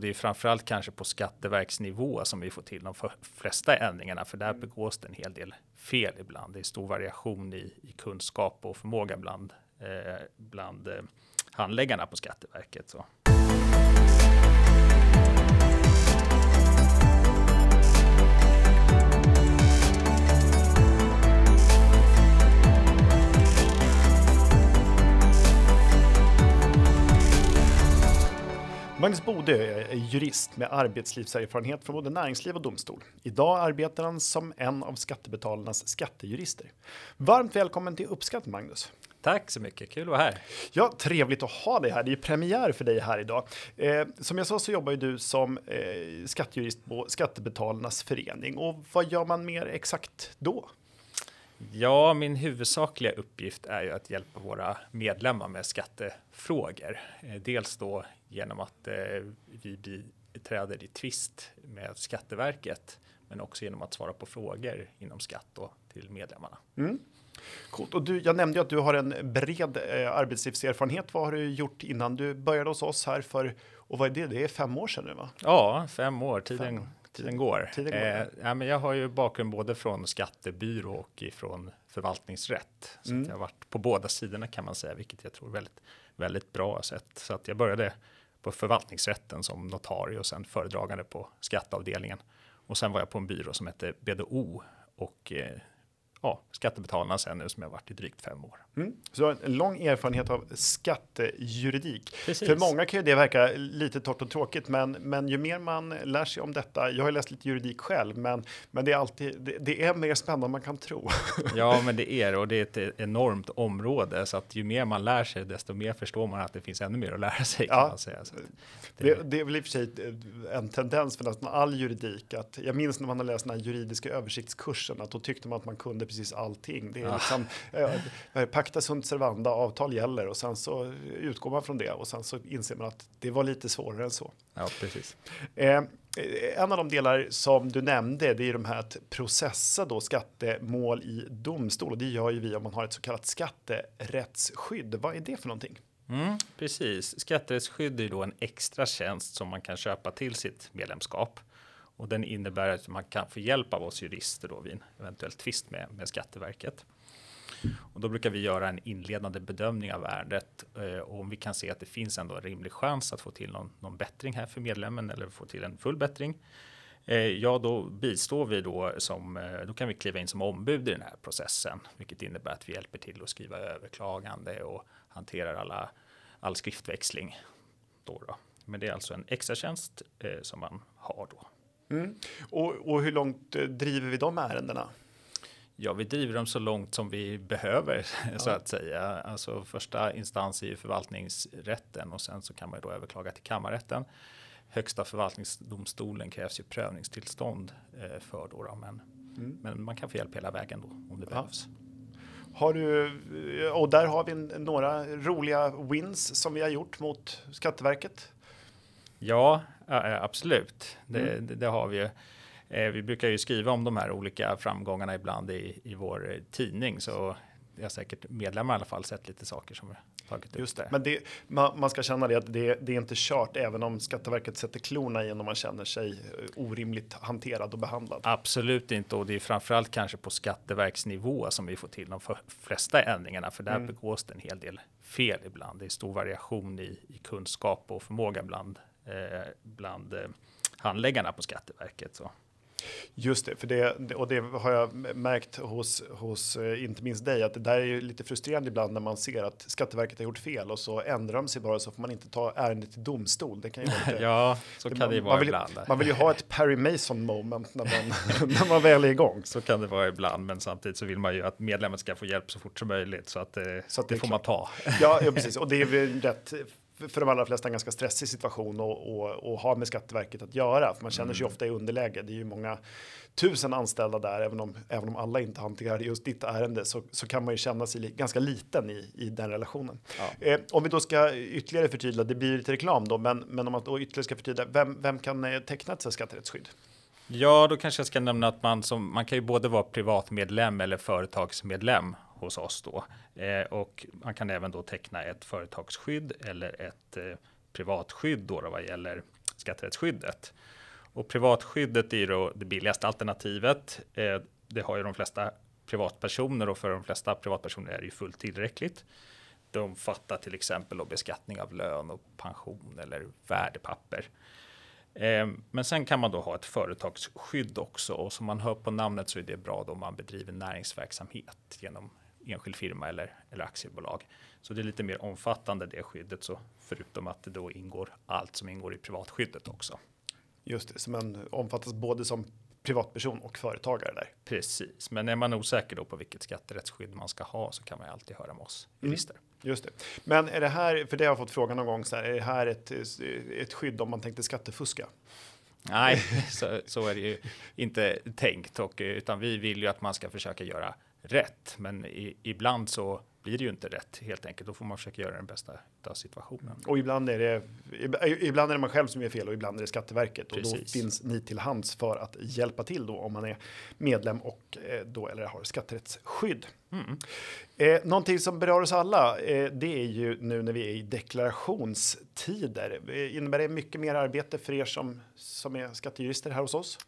Det är framförallt kanske på Skatteverksnivå som vi får till de flesta ändringarna, för där begås det en hel del fel ibland. Det är stor variation i, i kunskap och förmåga bland, eh, bland eh, handläggarna på Skatteverket. Så. Magnus Bode är jurist med arbetslivserfarenhet från både näringsliv och domstol. Idag arbetar han som en av skattebetalarnas skattejurister. Varmt välkommen till Uppskatt Magnus. Tack så mycket, kul att vara här. Ja, trevligt att ha dig här. Det är ju premiär för dig här idag. Eh, som jag sa så jobbar ju du som eh, skattejurist på Skattebetalarnas förening och vad gör man mer exakt då? Ja, min huvudsakliga uppgift är ju att hjälpa våra medlemmar med skattefrågor. Eh, dels då genom att eh, vi träder i tvist med Skatteverket, men också genom att svara på frågor inom skatt då till medlemmarna. Mm. Coolt. Och du, jag nämnde ju att du har en bred eh, arbetslivserfarenhet. Vad har du gjort innan du började hos oss här för, och vad är det? Det är fem år sedan nu va? Ja, fem år. Tiden, fem. tiden går. Tiden går eh, ja, men jag har ju bakgrund både från skattebyrå och ifrån förvaltningsrätt. Så mm. jag har varit på båda sidorna kan man säga, vilket jag tror är väldigt, väldigt bra sätt. Så att jag började på förvaltningsrätten som notarie och sen föredragande på skatteavdelningen. Och sen var jag på en byrå som hette BDO och eh, ja, Skattebetalarna sen nu som jag varit i drygt fem år. Mm. Så du har en lång erfarenhet av skattejuridik. Precis. För många kan ju det verka lite torrt och tråkigt, men, men ju mer man lär sig om detta. Jag har läst lite juridik själv, men, men det är alltid det, det är mer spännande än man kan tro. ja, men det är och det är ett enormt område så att ju mer man lär sig, desto mer förstår man att det finns ännu mer att lära sig. Kan ja, man säga. Det, det, det är väl i och för sig en tendens för nästan all juridik att jag minns när man har läst den här juridiska översiktskursen att då tyckte man att man kunde precis allting. Det är liksom, äh, pacta sunt servanda, avtal gäller och sen så utgår man från det och sen så inser man att det var lite svårare än så. Ja, precis. Eh, en av de delar som du nämnde, det är de här att processa då skattemål i domstol och det gör ju vi om man har ett så kallat skatterättsskydd. Vad är det för någonting? Mm, precis. Skatterättsskydd är då en extra tjänst som man kan köpa till sitt medlemskap och den innebär att man kan få hjälp av oss jurister då vid en eventuell tvist med, med Skatteverket. Och då brukar vi göra en inledande bedömning av ärendet eh, och om vi kan se att det finns ändå en rimlig chans att få till någon, någon bättring här för medlemmen eller få till en full bättring. Eh, ja, då bistår vi då som eh, då kan vi kliva in som ombud i den här processen, vilket innebär att vi hjälper till att skriva överklagande och hanterar alla all skriftväxling. Då, då. Men det är alltså en extra tjänst eh, som man har då. Mm. Och, och hur långt driver vi de ärendena? Ja, vi driver dem så långt som vi behöver ja. så att säga. Alltså första instans är ju förvaltningsrätten och sen så kan man ju då överklaga till kammarrätten. Högsta förvaltningsdomstolen krävs ju prövningstillstånd eh, för då, då men, mm. men man kan få hjälp hela vägen då om det ja. behövs. Har du, eh, och där har vi några roliga wins som vi har gjort mot Skatteverket. Ja, absolut. Det, mm. det, det har vi ju. Eh, vi brukar ju skriva om de här olika framgångarna ibland i, i vår eh, tidning, så jag har säkert medlemmar i alla fall sett lite saker som tagit upp Just det. Men det, man, man, ska känna det att det, det, är inte kört även om Skatteverket sätter klorna i om man känner sig eh, orimligt hanterad och behandlad. Absolut inte och det är framförallt kanske på Skatteverksnivå som vi får till de flesta ändringarna för där mm. begås det en hel del fel ibland. Det är stor variation i, i kunskap och förmåga bland, eh, bland eh, handläggarna på Skatteverket. Så. Just det, för det, och det har jag märkt hos, hos eh, inte minst dig, att det där är ju lite frustrerande ibland när man ser att Skatteverket har gjort fel och så ändrar de sig bara så får man inte ta ärendet till domstol. Det kan ju lite, ja, så kan man, det ju vara man vill, ibland. Man vill ju ha ett Perry Mason moment när man, när man väl är igång. Så kan det vara ibland, men samtidigt så vill man ju att medlemmen ska få hjälp så fort som möjligt så att, eh, så att det, det får klart. man ta. Ja, ja, precis, och det är väl rätt för de allra flesta en ganska stressig situation och, och, och ha med Skatteverket att göra. För man känner sig mm. ofta i underläge. Det är ju många tusen anställda där, även om, även om alla inte hanterar just ditt ärende så, så kan man ju känna sig li, ganska liten i, i den relationen. Ja. Eh, om vi då ska ytterligare förtydliga, det blir lite reklam då, men, men om man då ytterligare ska förtydliga, vem, vem kan eh, teckna ett skatterättsskydd? Ja, då kanske jag ska nämna att man som man kan ju både vara privatmedlem eller företagsmedlem hos oss då. Eh, och man kan även då teckna ett företagsskydd eller ett eh, privatskydd då, då vad gäller skatterättsskyddet. Och privatskyddet är då det billigaste alternativet. Eh, det har ju de flesta privatpersoner och för de flesta privatpersoner är det ju fullt tillräckligt. De fattar till exempel beskattning av lön och pension eller värdepapper. Eh, men sen kan man då ha ett företagsskydd också och som man hör på namnet så är det bra då man bedriver näringsverksamhet genom enskild firma eller, eller aktiebolag. Så det är lite mer omfattande det skyddet, så förutom att det då ingår allt som ingår i privatskyddet också. Just det, så man omfattas både som privatperson och företagare där. Precis, men är man osäker då på vilket skatterättsskydd man ska ha så kan man alltid höra med oss jurister. Mm. Just det. Men är det här, för det har jag fått frågan någon gång, så här, är det här ett, ett skydd om man tänkte skattefuska? Nej, så, så är det ju inte tänkt och utan vi vill ju att man ska försöka göra rätt. Men i, ibland så blir det ju inte rätt helt enkelt. Då får man försöka göra den bästa av situationen. Och ibland är det ibland är det man själv som gör fel och ibland är det Skatteverket Precis. och då finns ni till hands för att hjälpa till då om man är medlem och eh, då eller har skatterättsskydd. Mm. Eh, någonting som berör oss alla, eh, det är ju nu när vi är i deklarationstider. Eh, innebär det mycket mer arbete för er som, som är skattejurister här hos oss?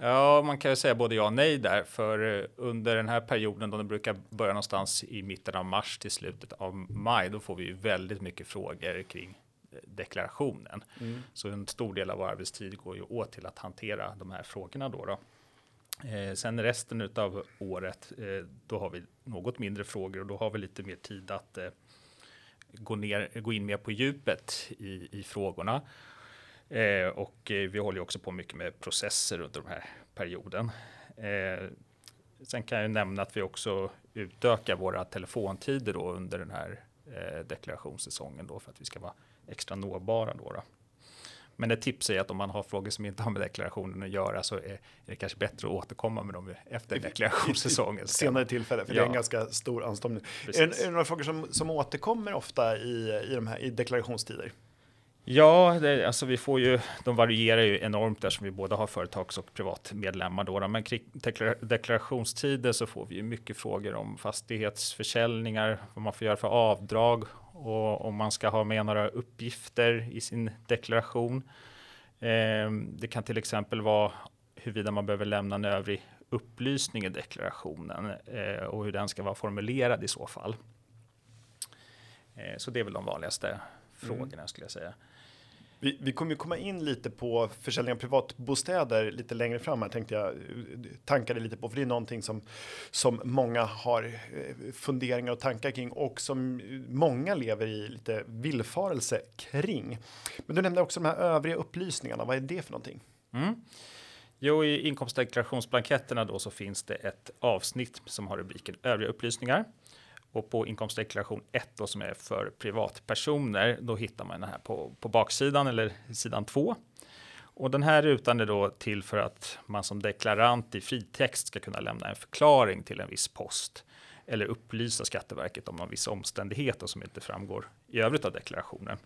Ja, man kan ju säga både ja och nej där, för eh, under den här perioden då det brukar börja någonstans i mitten av mars till slutet av maj, då får vi ju väldigt mycket frågor kring eh, deklarationen. Mm. Så en stor del av vår arbetstid går ju åt till att hantera de här frågorna då. då. Eh, sen resten av året, eh, då har vi något mindre frågor och då har vi lite mer tid att eh, gå, ner, gå in mer på djupet i, i frågorna. Eh, och eh, vi håller också på mycket med processer under den här perioden. Eh, sen kan jag nämna att vi också utökar våra telefontider då under den här eh, deklarationssäsongen då för att vi ska vara extra nåbara då. då. Men ett tips är att om man har frågor som inte har med deklarationen att göra så är, är det kanske bättre att återkomma med dem efter deklarationssäsongen. Senare tillfälle, för ja. det är en ganska stor anstormning. Är, är, det några frågor som, som återkommer ofta i, i, de här, i deklarationstider? Ja, det, alltså vi får ju, de varierar ju enormt där som vi både har företags och privatmedlemmar då. Men kring deklarationstider så får vi ju mycket frågor om fastighetsförsäljningar, vad man får göra för avdrag och om man ska ha med några uppgifter i sin deklaration. Eh, det kan till exempel vara huruvida man behöver lämna en övrig upplysning i deklarationen eh, och hur den ska vara formulerad i så fall. Eh, så det är väl de vanligaste mm. frågorna mm. skulle jag säga. Vi, vi kommer ju komma in lite på försäljning av privatbostäder lite längre fram här tänkte jag tankade lite på för det är någonting som som många har eh, funderingar och tankar kring och som många lever i lite villfarelse kring. Men du nämnde också de här övriga upplysningarna. Vad är det för någonting? Mm. Jo, i inkomstdeklarationsblanketterna då så finns det ett avsnitt som har rubriken övriga upplysningar och på inkomstdeklaration 1 då, som är för privatpersoner, då hittar man den här på, på baksidan eller sidan 2. Och den här rutan är då till för att man som deklarant i fritext ska kunna lämna en förklaring till en viss post eller upplysa Skatteverket om någon viss omständighet som inte framgår i övrigt av deklarationen.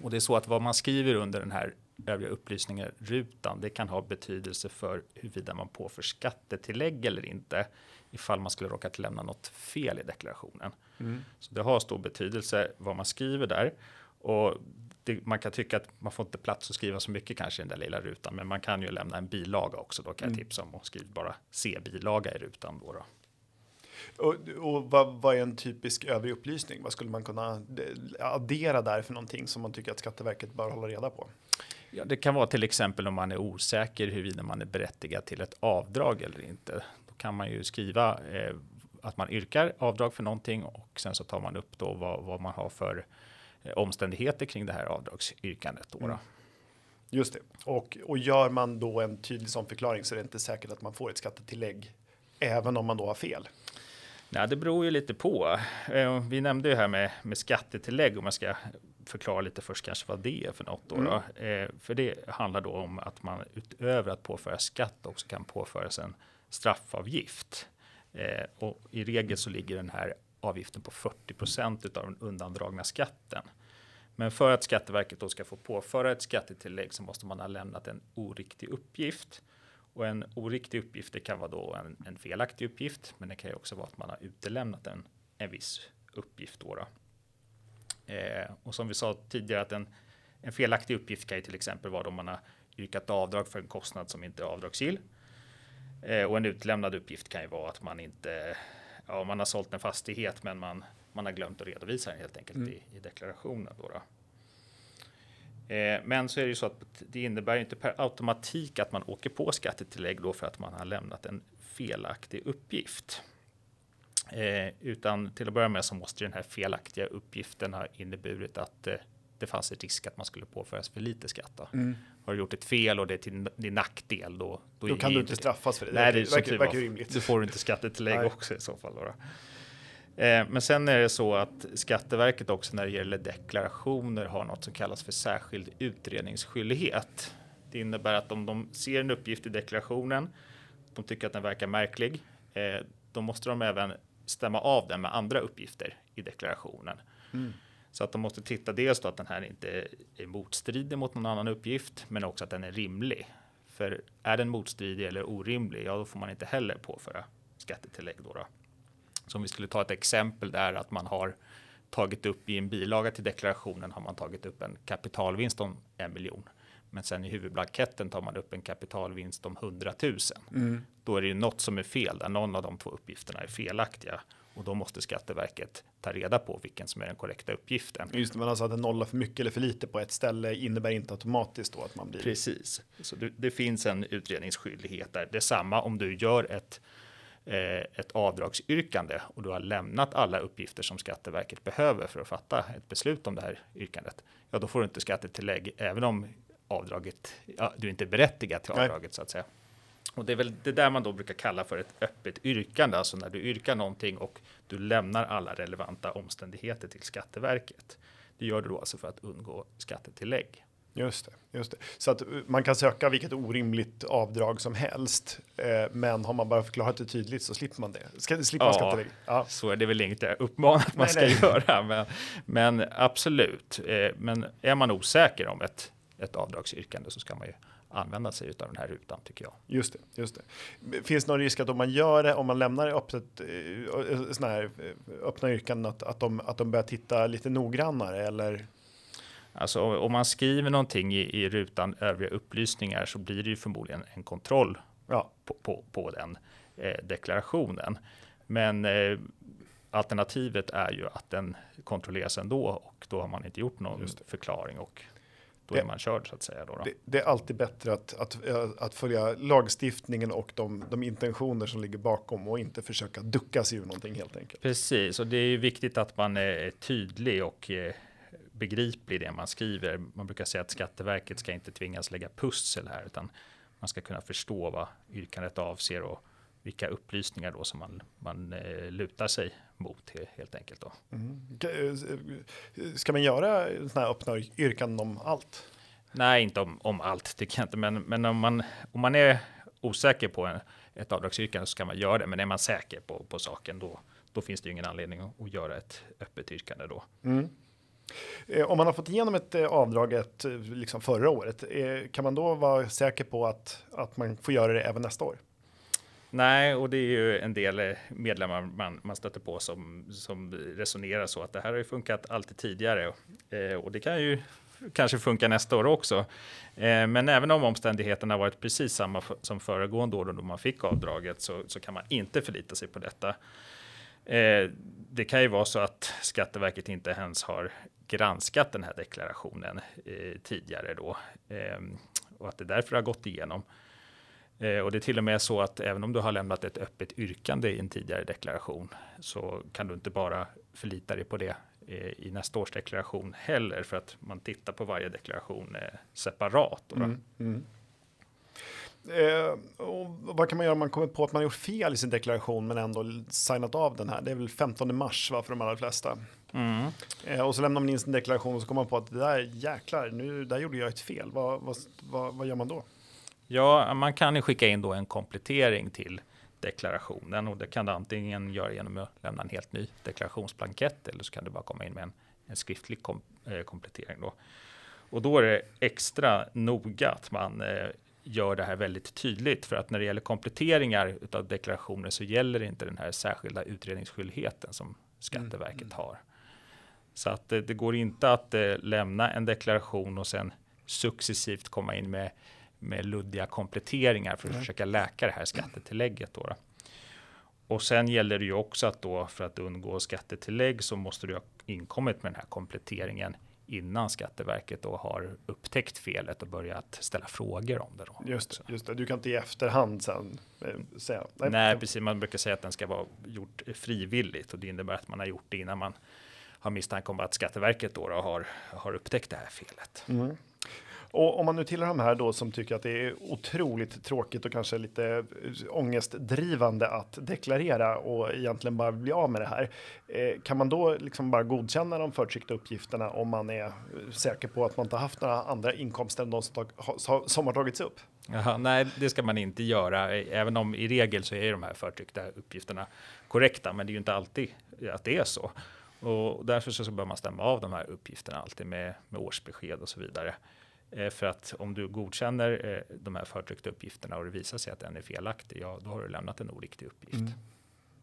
Och det är så att vad man skriver under den här övriga upplysningar rutan, det kan ha betydelse för huruvida man påför skattetillägg eller inte ifall man skulle råkat lämna något fel i deklarationen. Mm. Så det har stor betydelse vad man skriver där och det, man kan tycka att man får inte plats att skriva så mycket kanske i den där lilla rutan, men man kan ju lämna en bilaga också. Då kan jag mm. tipsa om att skriva bara C bilaga i rutan då. då. Och, och vad, vad, är en typisk övrig upplysning? Vad skulle man kunna addera där för någonting som man tycker att Skatteverket bör hålla reda på? Ja, det kan vara till exempel om man är osäker huruvida man är berättigad till ett avdrag eller inte kan man ju skriva eh, att man yrkar avdrag för någonting och sen så tar man upp då vad, vad man har för eh, omständigheter kring det här avdragsyrkandet. Då, mm. Just det. Och, och gör man då en tydlig sån förklaring så är det inte säkert att man får ett skattetillägg även om man då har fel. Nej, det beror ju lite på. Eh, vi nämnde ju här med, med skattetillägg om man ska förklara lite först kanske vad det är för något. Då, mm. då. Eh, för det handlar då om att man utöver att påföra skatt också kan påföras en straffavgift. Eh, och i regel så ligger den här avgiften på 40 procent av den undandragna skatten. Men för att Skatteverket då ska få påföra ett skattetillägg så måste man ha lämnat en oriktig uppgift. Och en oriktig uppgift det kan vara då en, en felaktig uppgift, men det kan ju också vara att man har utelämnat en, en viss uppgift. Då, då. Eh, och som vi sa tidigare att en en felaktig uppgift kan ju till exempel vara om man har yrkat avdrag för en kostnad som inte är avdragsgill. Eh, och en utlämnad uppgift kan ju vara att man inte, ja, man har sålt en fastighet men man, man har glömt att redovisa den helt enkelt mm. i, i, deklarationen. Då, då. Eh, men så är det ju så att det innebär inte per automatik att man åker på skattetillägg då för att man har lämnat en felaktig uppgift. Eh, utan till att börja med så måste den här felaktiga uppgiften ha inneburit att eh, det fanns en risk att man skulle påföras för lite skatt. Mm. Har du gjort ett fel och det är till din nackdel då, då, då kan du inte straffas för det. Nej, det, det verkar, verkar rimligt. Du får inte skattetillägg också i så fall. Då. Eh, men sen är det så att Skatteverket också när det gäller deklarationer har något som kallas för särskild utredningsskyldighet. Det innebär att om de ser en uppgift i deklarationen, de tycker att den verkar märklig, eh, då måste de även stämma av den med andra uppgifter i deklarationen. Mm. Så att de måste titta dels då att den här inte är motstridig mot någon annan uppgift, men också att den är rimlig. För är den motstridig eller orimlig, ja, då får man inte heller påföra skattetillägg. Då, då. Så om vi skulle ta ett exempel där att man har tagit upp i en bilaga till deklarationen har man tagit upp en kapitalvinst om en miljon. Men sen i huvudblanketten tar man upp en kapitalvinst om 100 000. Mm. Då är det ju något som är fel där någon av de två uppgifterna är felaktiga och då måste Skatteverket ta reda på vilken som är den korrekta uppgiften. Just det, men alltså att en nolla för mycket eller för lite på ett ställe innebär inte automatiskt då att man blir. Precis, så det, det finns en utredningsskyldighet där. Detsamma om du gör ett eh, ett avdragsyrkande och du har lämnat alla uppgifter som Skatteverket behöver för att fatta ett beslut om det här yrkandet. Ja, då får du inte skattetillägg även om avdraget, ja, du är inte berättigad till avdraget Nej. så att säga. Och det är väl det där man då brukar kalla för ett öppet yrkande, alltså när du yrkar någonting och du lämnar alla relevanta omständigheter till Skatteverket. Det gör du då alltså för att undgå skattetillägg. Just det, just det. Så att man kan söka vilket orimligt avdrag som helst, eh, men har man bara förklarat det tydligt så slipper man det. Ska, slipper ja, man skattetillägg. Ja, så är det väl inget jag uppmanar att man nej, ska nej. göra, men, men absolut. Eh, men är man osäker om ett, ett avdragsyrkande så ska man ju använda sig av den här rutan tycker jag. Just det, just det. Finns det någon risk att om man gör det, om man lämnar det öppet, eh, såna här eh, öppna yrkanden, att, att, de, att de börjar titta lite noggrannare eller? Alltså om man skriver någonting i, i rutan övriga upplysningar så blir det ju förmodligen en kontroll ja. på, på, på, den eh, deklarationen. Men eh, alternativet är ju att den kontrolleras ändå och då har man inte gjort någon förklaring och då det, är man körd så att säga. Då, då. Det, det, är alltid bättre att, att, att följa lagstiftningen och de, de intentioner som ligger bakom och inte försöka ducka sig ur någonting helt enkelt. Precis, och det är ju viktigt att man är tydlig och eh, begriplig i det man skriver. Man brukar säga att Skatteverket ska inte tvingas lägga pussel här, utan man ska kunna förstå vad yrkandet avser och vilka upplysningar då som man, man eh, lutar sig mot helt enkelt. Då. Mm. Eh, ska man göra sådana här öppna yrkanden om allt? Nej, inte om, om allt tycker jag inte, men, men om, man, om man är osäker på en, ett avdragsyrkande så ska man göra det. Men är man säker på, på saken då, då finns det ju ingen anledning att, att göra ett öppet yrkande då. Mm. Eh, om man har fått igenom ett avdrag ett, liksom förra året, kan man då vara säker på att, att man får göra det även nästa år? Nej, och det är ju en del eh, medlemmar man, man stöter på som, som resonerar så att det här har ju funkat alltid tidigare eh, och det kan ju kanske funka nästa år också. Eh, men även om omständigheterna varit precis samma som föregående år då man fick avdraget så, så kan man inte förlita sig på detta. Eh, det kan ju vara så att Skatteverket inte ens har granskat den här deklarationen eh, tidigare då eh, och att det därför har gått igenom. Eh, och det är till och med så att även om du har lämnat ett öppet yrkande i en tidigare deklaration så kan du inte bara förlita dig på det eh, i nästa års deklaration heller för att man tittar på varje deklaration eh, separat. Mm, mm. Eh, vad kan man göra om man kommer på att man gjort fel i sin deklaration men ändå signat av den här? Det är väl 15 mars va, för de allra flesta. Mm. Eh, och så lämnar man in sin deklaration och så kommer man på att det där jäklar, nu där gjorde jag ett fel. Vad, vad, vad, vad gör man då? Ja, man kan ju skicka in då en komplettering till deklarationen och det kan du antingen göra genom att lämna en helt ny deklarationsblankett eller så kan du bara komma in med en, en skriftlig kom, eh, komplettering. Då. Och då är det extra noga att man eh, gör det här väldigt tydligt för att när det gäller kompletteringar av deklarationer så gäller inte den här särskilda utredningsskyldigheten som Skatteverket mm. har. Så att det, det går inte att eh, lämna en deklaration och sen successivt komma in med, med luddiga kompletteringar för att Nej. försöka läka det här skattetillägget. Då, då. Och sen gäller det ju också att då för att undgå skattetillägg så måste du ha inkommit med den här kompletteringen innan Skatteverket då har upptäckt felet och börjat ställa frågor om det. Då. Just, just det, du kan inte i efterhand sen eh, säga. Nej, Nej, precis. Man brukar säga att den ska vara gjort frivilligt och det innebär att man har gjort det innan man har misstanke om att Skatteverket då, då har, har upptäckt det här felet. Mm. Och om man nu tillhör de här då som tycker att det är otroligt tråkigt och kanske lite eh, ångestdrivande att deklarera och egentligen bara bli av med det här. Eh, kan man då liksom bara godkänna de förtryckta uppgifterna om man är eh, säker på att man inte haft några andra inkomster än de som, tag, som har tagits upp? Aha, nej, det ska man inte göra, även om i regel så är de här förtryckta uppgifterna korrekta, men det är ju inte alltid att det är så. Och därför så bör man stämma av de här uppgifterna alltid med, med årsbesked och så vidare. Eh, för att om du godkänner eh, de här förtryckta uppgifterna och det visar sig att den är felaktig, ja, då har du lämnat en oriktig uppgift. Mm.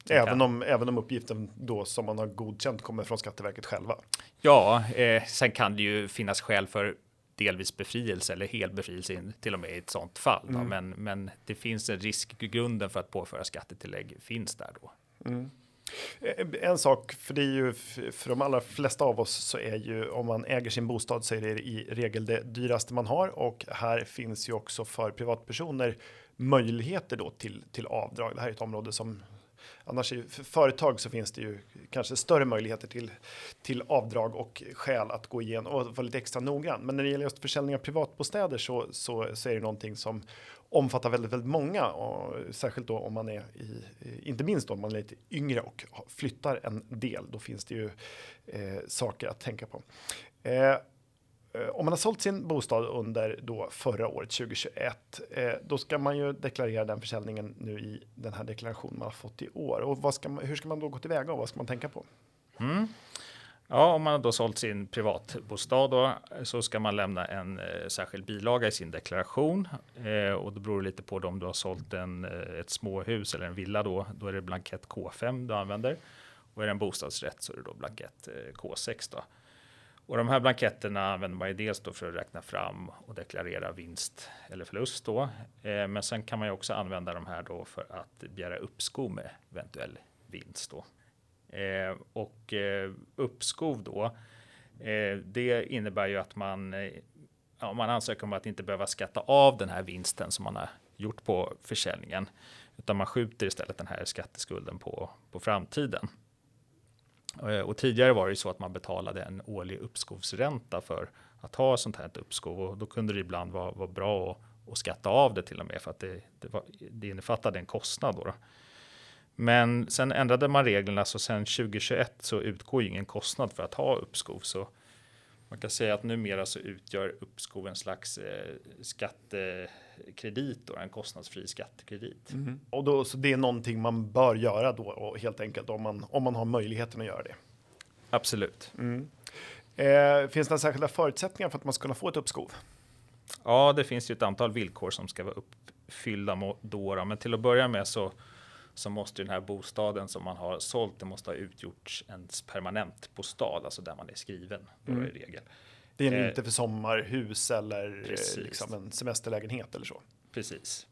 Även om, även om uppgiften då som man har godkänt kommer från Skatteverket själva? Ja, eh, sen kan det ju finnas skäl för delvis befrielse eller hel befrielse till och med i ett sådant fall. Mm. Men, men det finns en risk, grunden för att påföra skattetillägg finns där då. Mm. Eh, en sak, för det är ju för de allra flesta av oss så är ju om man äger sin bostad så är det i regel det dyraste man har och här finns ju också för privatpersoner möjligheter då till till avdrag. Det här är ett område som annars i företag så finns det ju kanske större möjligheter till till avdrag och skäl att gå igenom och vara lite extra noggrann. Men när det gäller just försäljning av privatbostäder så så, så är det någonting som omfattar väldigt, väldigt många och särskilt då om man är i, inte minst om man är lite yngre och flyttar en del. Då finns det ju eh, saker att tänka på. Eh, eh om man har sålt sin bostad under då förra året 2021, eh, då ska man ju deklarera den försäljningen nu i den här deklarationen man har fått i år. Och vad ska man, hur ska man då gå tillväga och vad ska man tänka på? Mm. Ja, om man då sålt sin privatbostad då, så ska man lämna en eh, särskild bilaga i sin deklaration eh, och då beror det lite på om du har sålt en, eh, ett småhus eller en villa då. Då är det blankett K5 du använder och är det en bostadsrätt så är det då blankett eh, K6 då. Och de här blanketterna använder man ju dels då för att räkna fram och deklarera vinst eller förlust då. Eh, men sen kan man ju också använda de här då för att begära uppskov med eventuell vinst då. Eh, och eh, uppskov då, eh, det innebär ju att man, eh, ja, man ansöker om att inte behöva skatta av den här vinsten som man har gjort på försäljningen, utan man skjuter istället den här skatteskulden på, på framtiden. Eh, och tidigare var det ju så att man betalade en årlig uppskovsränta för att ha sånt här uppskov och då kunde det ibland vara, vara bra att, att skatta av det till och med för att det, det, var, det innefattade en kostnad. Då, då. Men sen ändrade man reglerna så sen 2021 så utgår ingen kostnad för att ha uppskov. Så man kan säga att numera så utgör uppskov en slags eh, skattekredit och en kostnadsfri skattekredit. Mm. Och då, så det är någonting man bör göra då och helt enkelt om man, om man har möjligheten att göra det. Absolut. Mm. Eh, finns det särskilda förutsättningar för att man ska kunna få ett uppskov? Ja, det finns ju ett antal villkor som ska vara uppfyllda då, men till att börja med så så måste den här bostaden som man har sålt, det måste ha utgjorts ens permanent bostad, alltså där man är skriven mm. i regel. Det är eh, inte för sommarhus eller eh, liksom en semesterlägenhet eller så. Precis.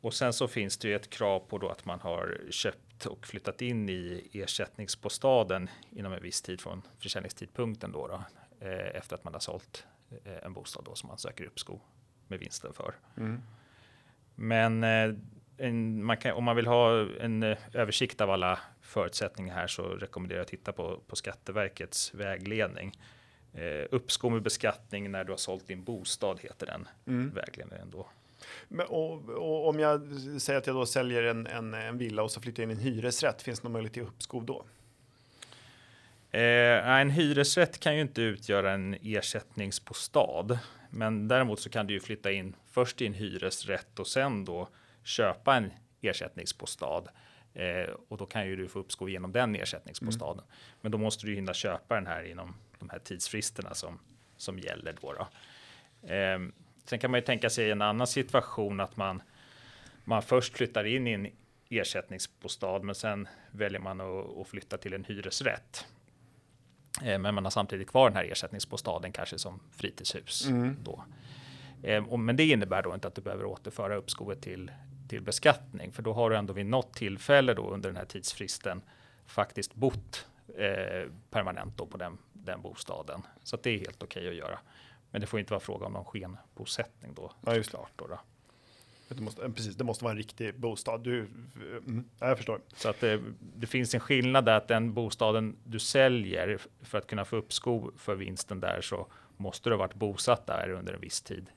Och sen så finns det ju ett krav på då att man har köpt och flyttat in i ersättningsbostaden inom en viss tid från försäljningstidpunkten då, då eh, efter att man har sålt eh, en bostad då som man söker uppskov med vinsten för. Mm. Men eh, en, man kan, om man vill ha en eh, översikt av alla förutsättningar här så rekommenderar jag att titta på, på Skatteverkets vägledning. Eh, uppskov med beskattning när du har sålt din bostad heter den mm. vägledningen då. Men, och, och, om jag säger att jag då säljer en, en, en villa och så flyttar in en hyresrätt, finns det någon möjlighet till uppskov då? Eh, en hyresrätt kan ju inte utgöra en ersättningsbostad, men däremot så kan du ju flytta in först i en hyresrätt och sen då köpa en ersättningsbostad eh, och då kan ju du få uppskov genom den ersättningsbostaden. Mm. Men då måste du hinna köpa den här inom de här tidsfristerna som som gäller då. då. Eh, sen kan man ju tänka sig en annan situation att man man först flyttar in i en ersättningsbostad, men sen väljer man att, att flytta till en hyresrätt. Eh, men man har samtidigt kvar den här ersättningsbostaden kanske som fritidshus. Mm. Då. Eh, men det innebär då inte att du behöver återföra uppskovet till, till beskattning, för då har du ändå vid något tillfälle då under den här tidsfristen faktiskt bott eh, permanent då på den, den bostaden. Så det är helt okej okay att göra. Men det får inte vara fråga om någon skenbosättning då. Ja, just klart då. då. Det måste, precis, det måste vara en riktig bostad. Du, mm, jag förstår. Så att det, det, finns en skillnad där att den bostaden du säljer för att kunna få uppskov för vinsten där så måste du ha varit bosatt där under en viss tid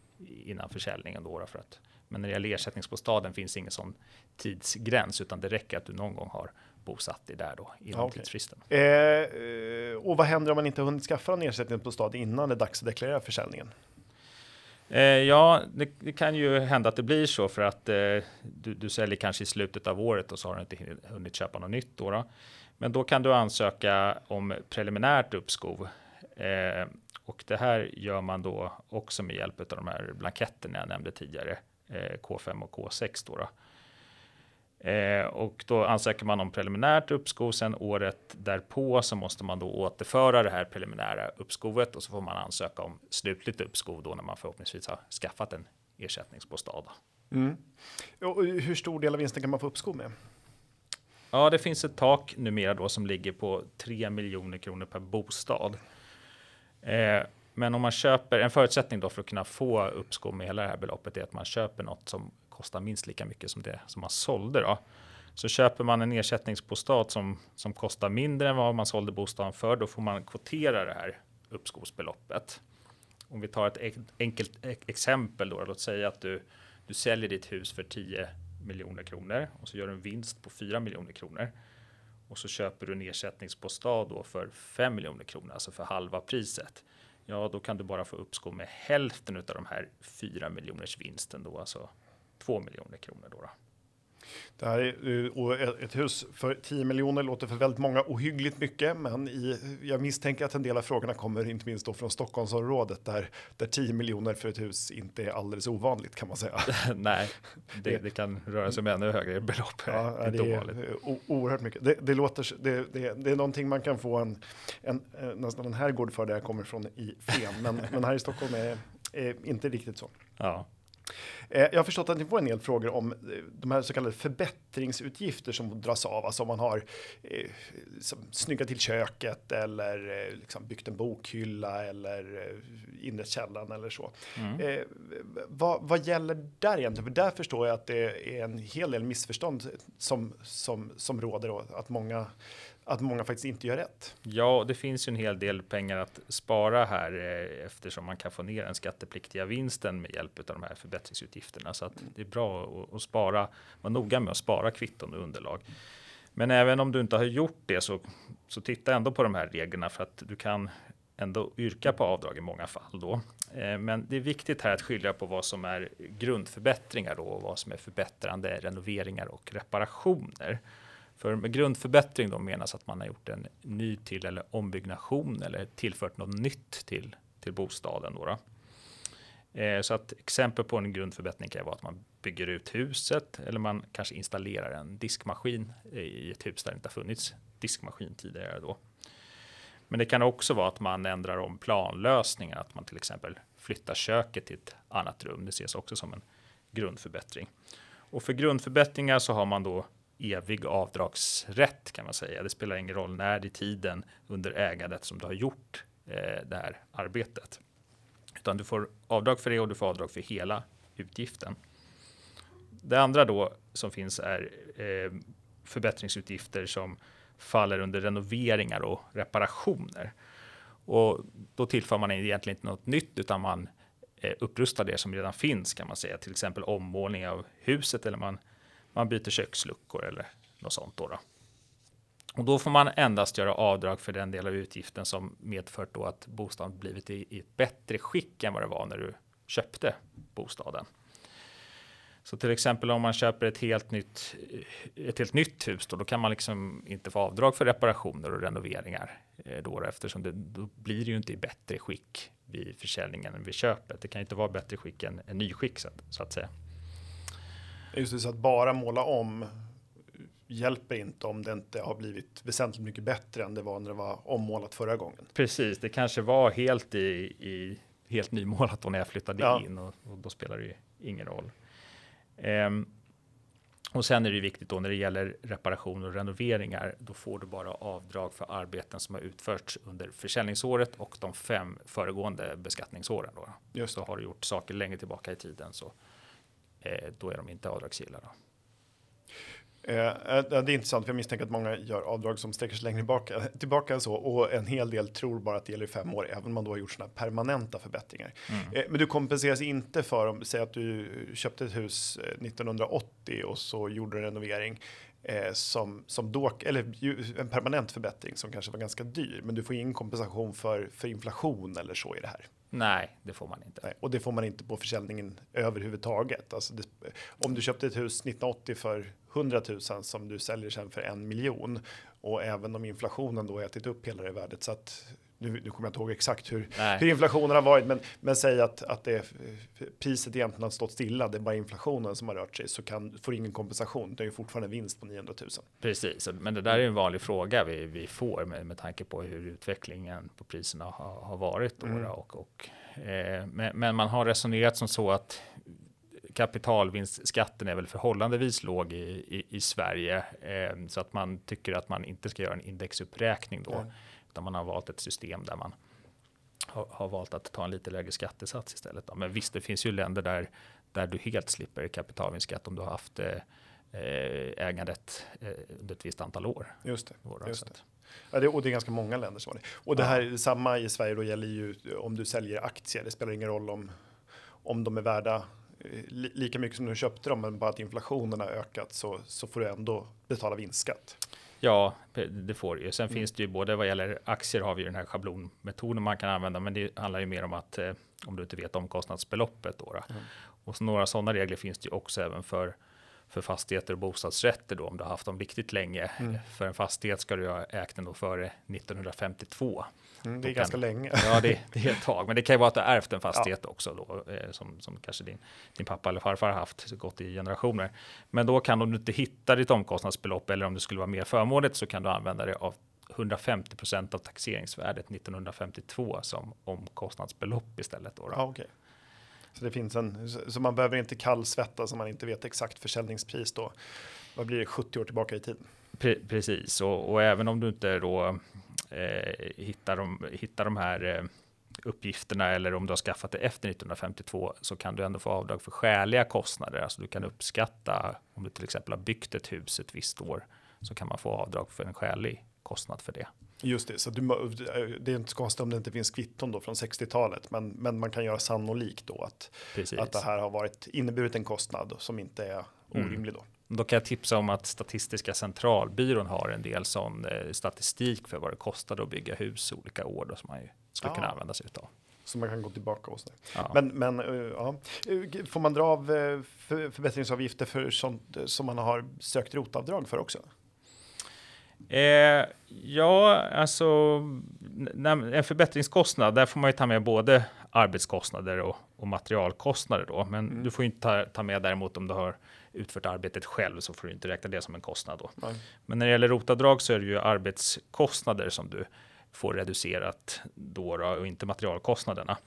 innan försäljningen. Då, för att, men när det gäller ersättningsbostaden finns ingen sån tidsgräns utan det räcker att du någon gång har bosatt dig där då inom okay. tidsfristen. Eh, eh, och vad händer om man inte hunnit skaffa en ersättningsbostad innan det är dags att deklarera försäljningen? Eh, ja, det, det, kan ju hända att det blir så för att eh, du, du säljer kanske i slutet av året och så har du inte hunnit köpa något nytt då. då. Men då kan du ansöka om preliminärt uppskov. Eh, och det här gör man då också med hjälp av de här blanketterna jag nämnde tidigare, K5 och K6 då. då. Eh, och då ansöker man om preliminärt uppskov. Sen året därpå så måste man då återföra det här preliminära uppskovet och så får man ansöka om slutligt uppskov då när man förhoppningsvis har skaffat en ersättningsbostad. Mm. Och hur stor del av vinsten kan man få uppskov med? Ja, det finns ett tak numera då som ligger på 3 miljoner kronor per bostad. Eh, men om man köper en förutsättning då för att kunna få uppskov med hela det här beloppet är att man köper något som kostar minst lika mycket som det som man sålde. Då. Så köper man en ersättningsbostad som, som kostar mindre än vad man sålde bostaden för, då får man kvotera det här uppskovsbeloppet. Om vi tar ett enkelt exempel då, låt säga att du, du säljer ditt hus för 10 miljoner kronor och så gör du en vinst på 4 miljoner kronor. Och så köper du en ersättningsbostad då för 5 miljoner kronor, alltså för halva priset. Ja, då kan du bara få uppskov med hälften av de här 4 miljoners vinsten då, alltså 2 miljoner kronor. Då, då. Det här är, och ett hus för 10 miljoner låter för väldigt många ohyggligt mycket, men i, jag misstänker att en del av frågorna kommer inte minst då från Stockholmsområdet där, där 10 miljoner för ett hus inte är alldeles ovanligt kan man säga. Nej, det, det, kan röra sig om ännu högre belopp. Ja, det är oerhört mycket. Det, det låter, det, det, det, är någonting man kan få en, en, eh, nästan en herrgård för där jag kommer från i Flen, men, men här i Stockholm är, är inte riktigt så. Ja. Eh, jag har förstått att ni får en del frågor om eh, de här så kallade förbättringsutgifter som dras av, alltså om man har eh, snyggat till köket eller eh, liksom byggt en bokhylla eller eh, inrett källaren eller så. Mm. Eh, vad, vad, gäller där egentligen? För där förstår jag att det är en hel del missförstånd som, som, som råder och att många att många faktiskt inte gör rätt. Ja, det finns ju en hel del pengar att spara här eh, eftersom man kan få ner den skattepliktiga vinsten med hjälp av de här förbättringsutgifterna. Så att det är bra att, att spara, vara noga med att spara kvitton och underlag. Men även om du inte har gjort det så, så titta ändå på de här reglerna för att du kan ändå yrka på avdrag i många fall då. Eh, men det är viktigt här att skilja på vad som är grundförbättringar då och vad som är förbättrande renoveringar och reparationer. För med grundförbättring då menas att man har gjort en ny till eller ombyggnation eller tillfört något nytt till, till bostaden. Då, då. Eh, så att exempel på en grundförbättring kan vara att man bygger ut huset eller man kanske installerar en diskmaskin i ett hus där det inte har funnits diskmaskin tidigare. Då. Men det kan också vara att man ändrar om planlösningen, att man till exempel flyttar köket till ett annat rum. Det ses också som en grundförbättring. Och för grundförbättringar så har man då evig avdragsrätt kan man säga. Det spelar ingen roll när i tiden under ägandet som du har gjort eh, det här arbetet. Utan du får avdrag för det och du får avdrag för hela utgiften. Det andra då som finns är eh, förbättringsutgifter som faller under renoveringar och reparationer. Och då tillför man egentligen inte något nytt utan man eh, upprustar det som redan finns kan man säga. Till exempel ommålning av huset eller man man byter köksluckor eller något sånt. Då, då. Och då får man endast göra avdrag för den del av utgiften som medfört då att bostaden blivit i, i ett bättre skick än vad det var när du köpte bostaden. Så till exempel om man köper ett helt nytt, ett helt nytt hus, då, då kan man liksom inte få avdrag för reparationer och renoveringar eh, då, eftersom det då blir det ju inte i bättre skick vid försäljningen än vid köpet. Det kan inte vara bättre skick än, än nyskick så, så att säga. Just det, så att bara måla om hjälper inte om det inte har blivit väsentligt mycket bättre än det var när det var ommålat förra gången. Precis, det kanske var helt i, i helt nymålat då när jag flyttade ja. in och, och, då spelar det ju ingen roll. Um, och sen är det viktigt då när det gäller reparationer och renoveringar. Då får du bara avdrag för arbeten som har utförts under försäljningsåret och de fem föregående beskattningsåren. Då. Just så har du gjort saker längre tillbaka i tiden så då är de inte avdragsgilla. Då. Eh, eh, det är intressant, för jag misstänker att många gör avdrag som sträcker sig längre tillbaka, tillbaka så och en hel del tror bara att det gäller i fem år, även om man då har gjort sådana permanenta förbättringar. Mm. Eh, men du kompenseras inte för om, säg att du köpte ett hus 1980 och så gjorde en renovering eh, som, som då, eller en permanent förbättring som kanske var ganska dyr, men du får ingen kompensation för, för inflation eller så i det här. Nej, det får man inte. Nej, och det får man inte på försäljningen överhuvudtaget. Alltså det, om du köpte ett hus 1980 för 100 000 som du säljer sen för en miljon och även om inflationen då ätit upp hela det värdet så att nu, nu kommer jag inte ihåg exakt hur, hur inflationen har varit, men, men säg att, att det, priset egentligen har stått stilla, det är bara inflationen som har rört sig, så kan, får ingen kompensation. Det är ju fortfarande vinst på 900 000. Precis, men det där är en vanlig fråga vi, vi får med, med tanke på hur utvecklingen på priserna har, har varit. Då, mm. och, och, eh, men, men man har resonerat som så att kapitalvinstskatten är väl förhållandevis låg i, i, i Sverige eh, så att man tycker att man inte ska göra en indexuppräkning då. Mm. Utan man har valt ett system där man har, har, valt att ta en lite lägre skattesats istället. Då. Men visst, det finns ju länder där, där du helt slipper kapitalvinstskatt om du har haft eh, ägandet eh, under ett visst antal år. Just det. Just det. Ja, det, och det är ganska många länder som har det. Och det här ja. samma i Sverige då gäller ju om du säljer aktier. Det spelar ingen roll om, om de är värda eh, lika mycket som du köpte dem, men bara att inflationen har ökat så, så får du ändå betala vinstskatt. Ja, det får det ju. Sen mm. finns det ju både vad gäller aktier har vi ju den här schablonmetoden man kan använda, men det handlar ju mer om att eh, om du inte vet omkostnadsbeloppet då. då. Mm. Och så några sådana regler finns det ju också även för för fastigheter och bostadsrätter då om du har haft dem riktigt länge. Mm. För en fastighet ska du ha ägt den då före 1952. Mm, det är ganska länge. Ja, det, det, är ett tag, men det kan ju vara att du har ärvt en fastighet ja. också då, eh, som, som kanske din, din pappa eller farfar har haft, gått i generationer. Men då kan om du inte hittar ditt omkostnadsbelopp eller om det skulle vara mer förmånligt så kan du använda det av 150% av taxeringsvärdet 1952 som omkostnadsbelopp istället. Då, då. Ja, okay. Så det finns en, så man behöver inte kallsvettas om man inte vet exakt försäljningspris då. Vad blir det 70 år tillbaka i tiden? Pre precis, och, och, även om du inte då eh, hittar, de, hittar de här eh, uppgifterna eller om du har skaffat det efter 1952 så kan du ändå få avdrag för skäliga kostnader. Alltså du kan uppskatta om du till exempel har byggt ett hus ett visst år så kan man få avdrag för en skälig kostnad för det. Just det, så du, det är inte så konstigt om det inte finns kvitton då från 60-talet, men, men man kan göra sannolikt då att, att det här har varit inneburit en kostnad som inte är orimlig mm. då. Då kan jag tipsa om att Statistiska centralbyrån har en del sån eh, statistik för vad det kostade att bygga hus olika år då, som man ju skulle ja. kunna använda sig av. Så man kan gå tillbaka och sådär. Ja. Men, men uh, ja. får man dra av uh, förbättringsavgifter för sånt som man har sökt rotavdrag för också? Eh, ja, alltså en förbättringskostnad, där får man ju ta med både arbetskostnader och, och materialkostnader då. Men mm. du får inte ta, ta, med däremot om du har utfört arbetet själv så får du inte räkna det som en kostnad då. Nej. Men när det gäller rotavdrag så är det ju arbetskostnader som du får reducerat då, då och inte materialkostnaderna.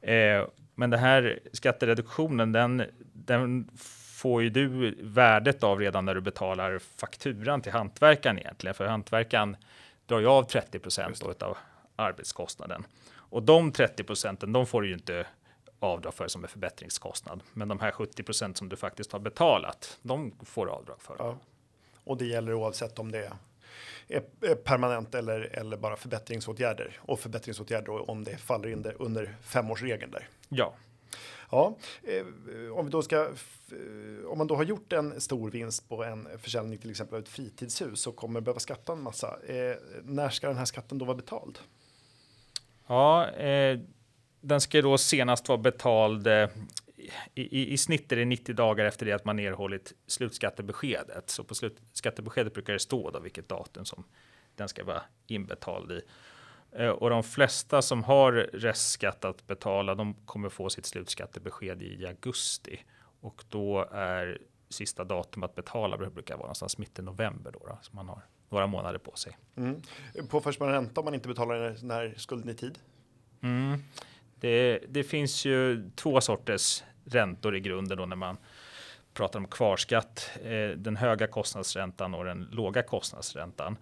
Eh, men den här skattereduktionen, den, den får ju du värdet av redan när du betalar fakturan till hantverkaren egentligen, för hantverkaren drar ju av 30 procent av arbetskostnaden och de 30 procenten, de får du ju inte avdrag för som en förbättringskostnad. Men de här 70 procent som du faktiskt har betalat, de får du avdrag för. Ja. Och det gäller oavsett om det är permanent eller, eller bara förbättringsåtgärder och förbättringsåtgärder om det faller in under femårsregeln där. Ja, Ja, eh, om vi då ska, eh, om man då har gjort en stor vinst på en försäljning till exempel av ett fritidshus så kommer behöva skatta en massa. Eh, när ska den här skatten då vara betald? Ja, eh, den ska då senast vara betald eh, i, i, i, snitt är det 90 dagar efter det att man erhållit slutskattebeskedet. Så på slutskattebeskedet brukar det stå då vilket datum som den ska vara inbetald i. Eh, och de flesta som har restskatt att betala, de kommer få sitt slutskattebesked i augusti och då är sista datum att betala brukar vara någonstans mitten november då, då så man har några månader på sig. Mm. Påförs man ränta om man inte betalar den här skulden i tid? Mm. Det, det, finns ju två sorters räntor i grunden då när man pratar om kvarskatt. Eh, den höga kostnadsräntan och den låga kostnadsräntan.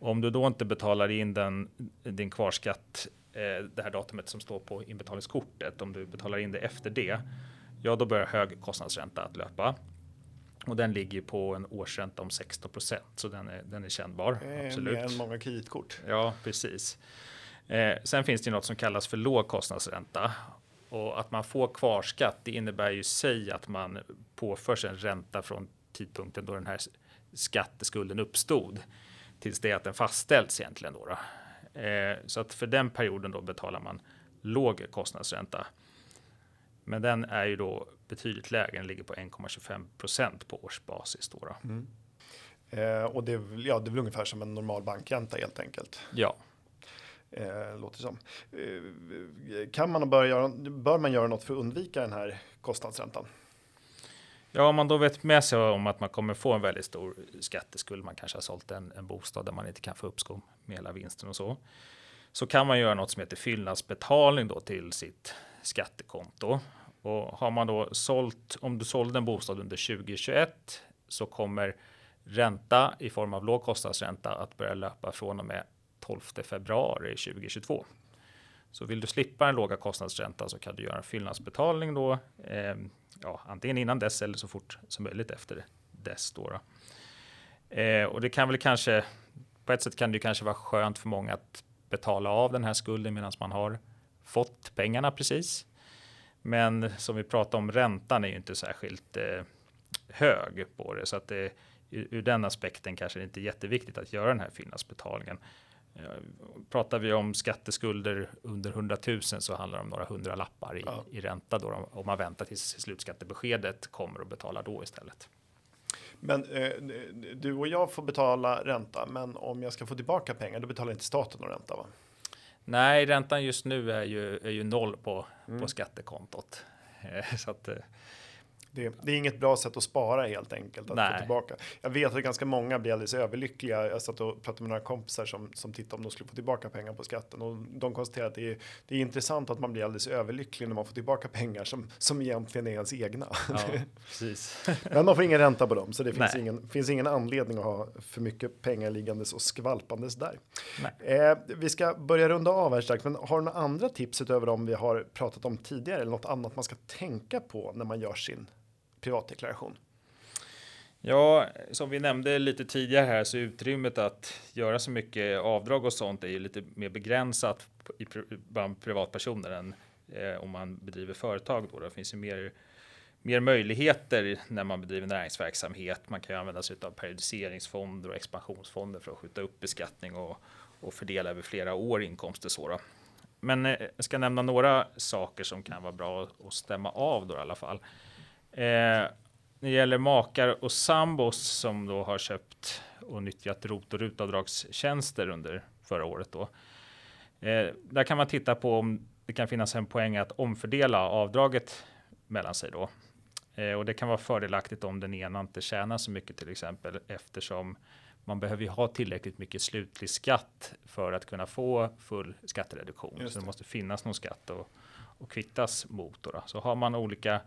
Om du då inte betalar in den, din kvarskatt eh, det här datumet som står på inbetalningskortet, om du betalar in det efter det, ja då börjar hög kostnadsränta att löpa. Och den ligger på en årsränta om 16% så den är, den är kännbar. Eh, absolut. Mer än många kreditkort. Ja, precis. Eh, sen finns det något som kallas för låg kostnadsränta och att man får kvarskatt. Det innebär ju sig att man påförs en ränta från tidpunkten då den här skatteskulden uppstod tills det att den fastställts egentligen. Då, då. Eh, så att för den perioden då betalar man låg kostnadsränta. Men den är ju då betydligt lägre, den ligger på 1,25 procent på årsbasis. Då, då. Mm. Eh, och det, ja, det är väl ungefär som en normal bankränta helt enkelt. Ja. Eh, låter som. Eh, kan man börja göra, bör man göra något för att undvika den här kostnadsräntan? Ja, om man då vet med sig om att man kommer få en väldigt stor skatteskuld, man kanske har sålt en, en bostad där man inte kan få uppskov med hela vinsten och så, så kan man göra något som heter fyllnadsbetalning då till sitt skattekonto. Och har man då sålt, om du sålde en bostad under 2021 så kommer ränta i form av lågkostnadsränta att börja löpa från och med 12 februari 2022. Så vill du slippa den låga kostnadsräntan så kan du göra en fyllnadsbetalning då, eh, ja, antingen innan dess eller så fort som möjligt efter dess. Då, då. Eh, och det kan väl kanske, på ett sätt kan det kanske vara skönt för många att betala av den här skulden medan man har fått pengarna precis. Men som vi pratade om, räntan är ju inte särskilt eh, hög på det, så att det, ur, ur den aspekten kanske det inte är jätteviktigt att göra den här fyllnadsbetalningen. Pratar vi om skatteskulder under 100 000 så handlar det om några hundra lappar i, ja. i ränta då om man väntar tills slutskattebeskedet kommer och betalar då istället. Men eh, du och jag får betala ränta, men om jag ska få tillbaka pengar, då betalar inte staten någon ränta va? Nej, räntan just nu är ju, är ju noll på, mm. på skattekontot. så att, eh, det, det, är inget bra sätt att spara helt enkelt. Att Nej. få tillbaka. Jag vet att ganska många blir alldeles överlyckliga. Jag satt och pratade med några kompisar som, som tittade om de skulle få tillbaka pengar på skatten och de konstaterade att det är, det är intressant att man blir alldeles överlycklig när man får tillbaka pengar som, som egentligen är ens egna. Ja, precis. Men man får ingen ränta på dem, så det finns ingen, finns ingen anledning att ha för mycket pengar liggandes och skvalpandes där. Eh, vi ska börja runda av här strax, men har du några andra tips utöver de vi har pratat om tidigare eller något annat man ska tänka på när man gör sin privatdeklaration? Ja, som vi nämnde lite tidigare här så utrymmet att göra så mycket avdrag och sånt är ju lite mer begränsat i, bland privatpersoner än eh, om man bedriver företag. Då. Det finns ju mer, mer möjligheter när man bedriver näringsverksamhet. Man kan ju använda sig av periodiseringsfonder och expansionsfonder för att skjuta upp beskattning och, och fördela över flera år inkomster. Så då. Men eh, jag ska nämna några saker som kan vara bra att stämma av då i alla fall. Eh, när det gäller makar och sambos som då har köpt och nyttjat ROT och RUT-avdragstjänster under förra året då. Eh, där kan man titta på om det kan finnas en poäng att omfördela avdraget mellan sig då. Eh, och det kan vara fördelaktigt om den ena inte tjänar så mycket till exempel eftersom man behöver ju ha tillräckligt mycket slutlig skatt för att kunna få full skattereduktion. Det. Så det måste finnas någon skatt och, och kvittas mot. Då, då. Så har man olika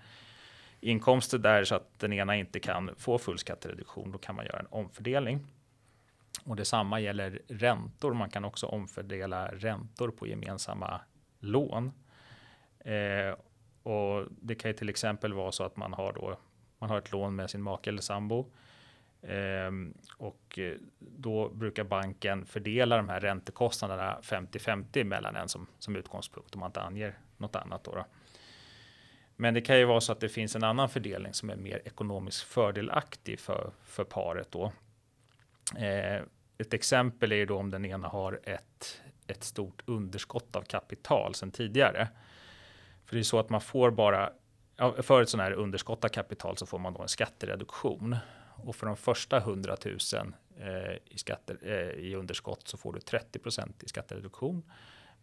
inkomster där så att den ena inte kan få full skattereduktion, då kan man göra en omfördelning. Och detsamma gäller räntor. Man kan också omfördela räntor på gemensamma lån. Eh, och det kan ju till exempel vara så att man har då man har ett lån med sin make eller sambo. Ehm, eh, och då brukar banken fördela de här räntekostnaderna 50-50 mellan en som, som utgångspunkt om man inte anger något annat. Då, då. Men det kan ju vara så att det finns en annan fördelning som är mer ekonomiskt fördelaktig för, för paret då. Eh, ett exempel är ju då om den ena har ett, ett stort underskott av kapital sedan tidigare. För det är så att man får bara, för ett sådant här underskott av kapital så får man då en skattereduktion. Och för de första 100 000 eh, i, skatter, eh, i underskott så får du 30% i skattereduktion.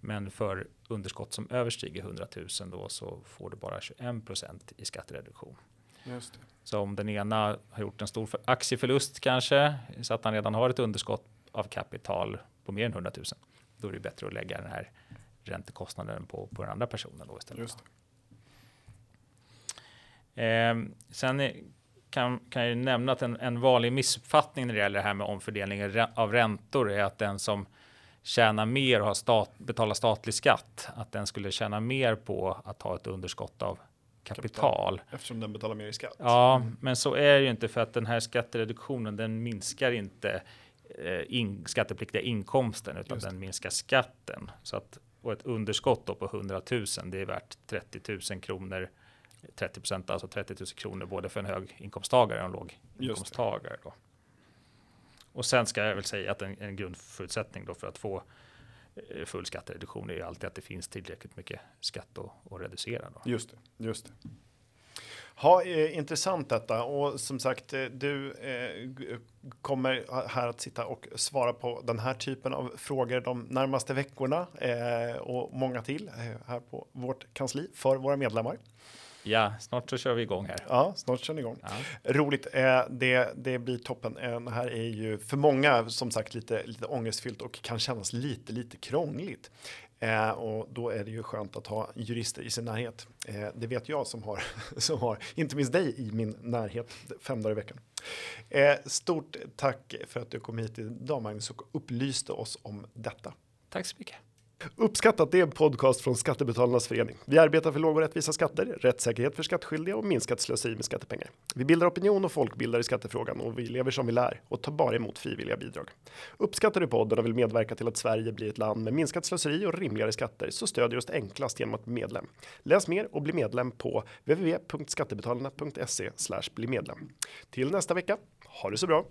Men för underskott som överstiger 100 000 då så får du bara 21% i skattereduktion. Just det. Så om den ena har gjort en stor aktieförlust kanske, så att han redan har ett underskott av kapital på mer än 100 000, då är det bättre att lägga den här räntekostnaden på, på den andra personen då istället. Just Eh, sen kan, kan jag nämna att en, en vanlig missuppfattning när det gäller det här med omfördelning av räntor är att den som tjänar mer och har stat, betalar statlig skatt, att den skulle tjäna mer på att ha ett underskott av kapital. Eftersom den betalar mer i skatt. Ja, men så är det ju inte för att den här skattereduktionen, den minskar inte eh, in, skattepliktiga inkomsten, utan den minskar skatten. Så att, och ett underskott då på 100 000, det är värt 30 000 kronor 30 procent, alltså 30 000 kronor både för en hög inkomsttagare och en låg inkomsttagare. Då. Och sen ska jag väl säga att en, en grundförutsättning då för att få eh, full skattereduktion är ju alltid att det finns tillräckligt mycket skatt att, att reducera. Då. Just det, just det. Ha, eh, intressant detta och som sagt, eh, du eh, kommer här att sitta och svara på den här typen av frågor de närmaste veckorna eh, och många till eh, här på vårt kansli för våra medlemmar. Ja, snart så kör vi igång här. Ja, snart kör ni igång. Ja. Roligt, eh, det, det blir toppen. Eh, det här är ju för många som sagt lite, lite ångestfyllt och kan kännas lite, lite krångligt. Eh, och då är det ju skönt att ha jurister i sin närhet. Eh, det vet jag som har, som har, inte minst dig i min närhet fem dagar i veckan. Eh, stort tack för att du kom hit idag Magnus och upplyste oss om detta. Tack så mycket. Uppskattat det är en podcast från Skattebetalarnas förening. Vi arbetar för låga och rättvisa skatter, rättssäkerhet för skattskyldiga och minskat slöseri med skattepengar. Vi bildar opinion och folkbildar i skattefrågan och vi lever som vi lär och tar bara emot frivilliga bidrag. Uppskattar du podden och vill medverka till att Sverige blir ett land med minskat slöseri och rimligare skatter så stödjer du oss enklast genom att bli medlem. Läs mer och bli medlem på www.skattebetalarna.se bli medlem. Till nästa vecka, ha det så bra!